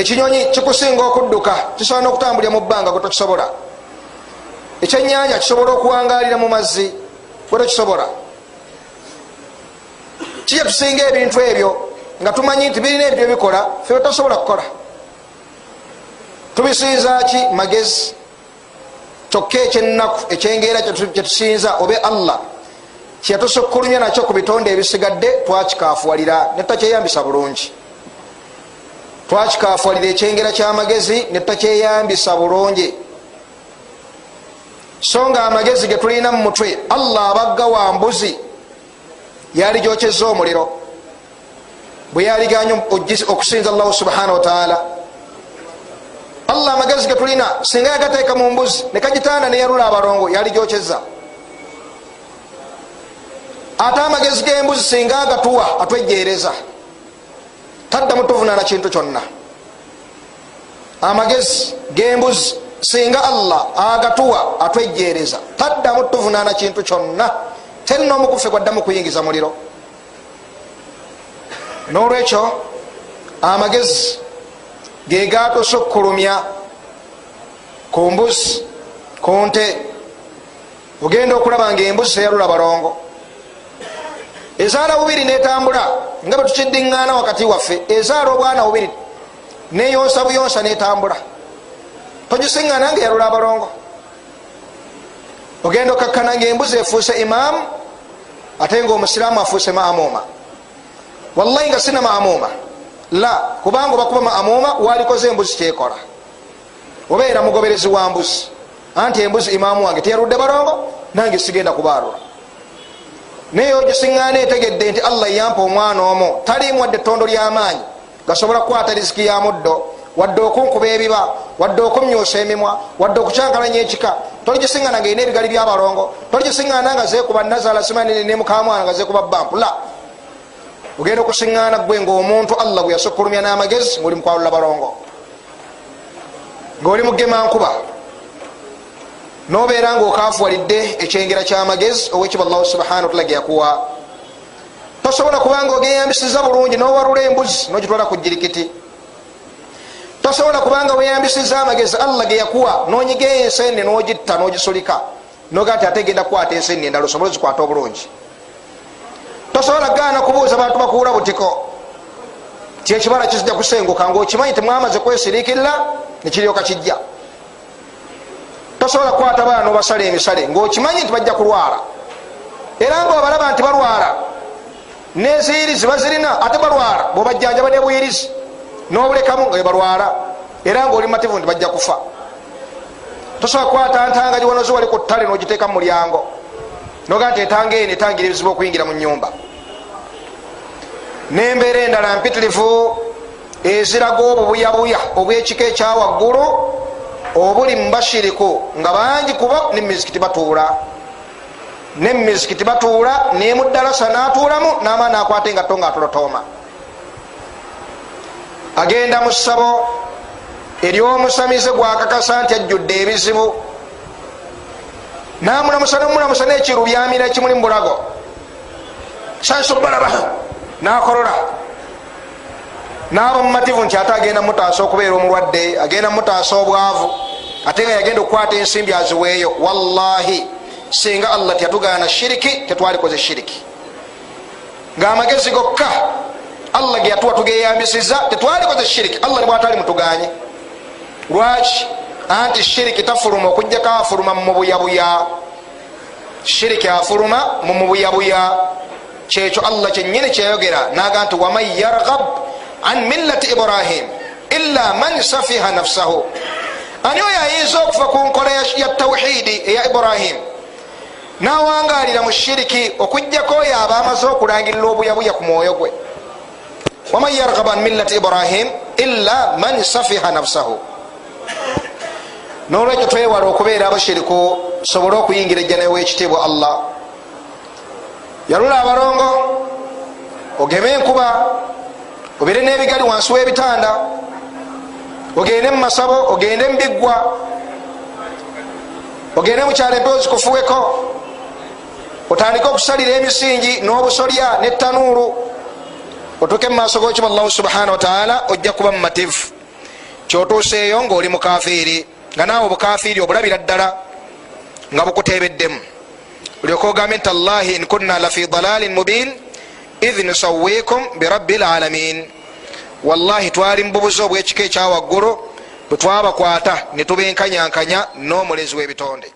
ekinyonyi kikusinga okudduka kisobola nokutambulira mu bbanga gwe tokisobola. Ekyenyanja kisobola okuwangalira mu mazzi gwe tokisobola. Kije tusinga ebintu ebyo nga tumanyi nti birina ebyo bikola fe betasobola kukola. Tubisinza ki? Magezi. Kyokka ekyenaku ekyengeera kyetusinza obe allah kyeyatusukkulumya nakyo ku bitonde ebisigadde twakikafuwalira netakyeyambisa bulungi twakikafuwalira ekyengera kyamagezi netakyeyambisa bulungi. So nga amagezi getulina mu mutwe allah abagga wa mbuzi yali gyokyeza omuliro. Bwe yaliganya okusinza allahu subhanahu wataala allah amagezi getulina singa yagateeka mu mbuzi nekagitaana neyalula abalongo yali gyokyeza ate amagezi gembuzi singa agatuwa atwejereza taddamu tuvunaana kintu kyonna amagezi gembuzi singa allah agatuwa atwejereza. Taddamu tuvunaana kintu kyonna terina omukufe gwaddamu kuyingiza muliro. Nolwekyo amagezi gegatusukkulumya ku mbuzi ku nte. Ogenda okulaba nga embuzi teyalula balongo ezaala bubiri netambula nga bwe tukidiŋŋaana wakati waffe ezaala obwana bubiri neyonsa buyonsa netambula. Togisiŋŋaana nga yalula abalongo. Ogenda okakkana nga embuzi efuuse imaamu ate nga omusiraamu afuuse maamuma wallahi nga sina maamuma la kubanga obakuba maamuma walikoze embuzi kyekola. Obeera mugoberezi wa mbuzi. Anti embuzi imaamu wange teyaludde balongo nange sigenda kubaalula naye ogisiŋŋaana etegedde nti allah yampa omwana omu talimu wadde ettondo lyamaanyi gasobola kukwata riziki ya muddo wadde okunkuba ebiba wadde okumyusa emimwa wadde okucyankalanya ekika. Toligisiŋŋana nga erina ebigali byabalongo toligisiŋŋana nga zekuba nazala simani ne mukamwana nga zekuba bampula. Ogenda okusiŋŋaana gwe ngaomuntu allah gwe yasukkulumya n'amagezi ngaoli mukwalula balongo. Ngaoli mugemankuba nobeera nga okafuwalidde ekyengera kyamagezi owekiba allahu subhana wataala geyakuwa tosobola kubanga ogeyambisiza bulungi nowalula embuzi nogitwala ku jirikiti tosobola kubanga weyambisiza amagezi allah geyakuwa nonyigayo ensenne nogitta nogisulika noga nti ate genda kukwata ensenne endala osobole zikwata obulungi. Tosobola gaana kubuuza bantu bakuwula butiko. Ti ekibala kizija kusenguka ngaokimanyi temwamaze kwesirikirira nekiryoka kijja tosobola kukwata baana nobasala emisale ngaokimanyi nti bajja kulwala era nga obalaba nti balwala neziyirizi bazirina ate balwala bwobajjanjaba nebuyirizi nobulekamu nga balwala era nga oli mativu nti bajja kufa. Tosobola kukwata ntanga giwanozi wali ku ttale nogiteeka mu mulyango noga nti etanga eno etangira ebizibu okuyingira mu nyumba nembeera endala mpitirivu eziraga obubuyabuya obwekika ekyawaggulu obuli mubashiriku nga bangi kuba nemizikiti batuula nemizikiti batuula nemudalasa natuulamu namaani akwata engatto nga atolotooma agenda mu ssabo eryomusamize gwakakasa nti ajjudde ebizibu. Namulamusa nomulamusa nekiru byamira ekimuli mubulago sansobalaba nakolola naba mumativu nti ate agenda mutaasa okubeera omulwadde agenda mutaasa obwavu ate nga yagenda okukwata ensimbi aziweeyo. Wallahi singa allah tiyatugana shiriki tetwalikoze shiriki. Ngaamagezi gokka allah geyatuwa tugeyambisiza tetwalikoze shiriki. Allah nibwatali mutuganye. Lwaki? Anti shiriki tafuluma okujjako afuluma mumubuyabuya shiriki afuluma mumubuyabuya kyekyo allah kyenyini kyeyogera naga nti waman yargab an millati ibrahim illa man safiha nafsahu ani oyo ayinza okuva ku nkola ya tawhidi eya ibrahim nawangalira mu shiriki okujjako oyo aba amaze okulangirira obuyabuya ku mwoyo gwe waman yargab an millati ibrahim illa man safiha nafsahu nolwekyo twewala okubeera abashiriku sobole okuyingira ejja newekitiibwa allah yalula abalongo ogeme enkuba obire n'ebigali wansi w'ebitanda. Ogende mumasabo ogende mubiggwa ogende mukyalo empewo zikufuweko. Otandike okusalira emisingi n'obusolya n'ettanuulu. Otuke mu maaso g'okiba allahu subhanahu wataala ojja kuba mumativu kyotuuseeyo ngaoli mukafiiri nga naawe obukafiiri obulabira ddala nga bukutebeddemu olyoka ogambe nti allahi in kunna lafi dalalin mubin id nusawikum birabbi lalamin wallahi twali mububuzi obwekika ekyawaggulu bwe twabakwata ne tubenkanyankanya n'omulezi w'ebitonde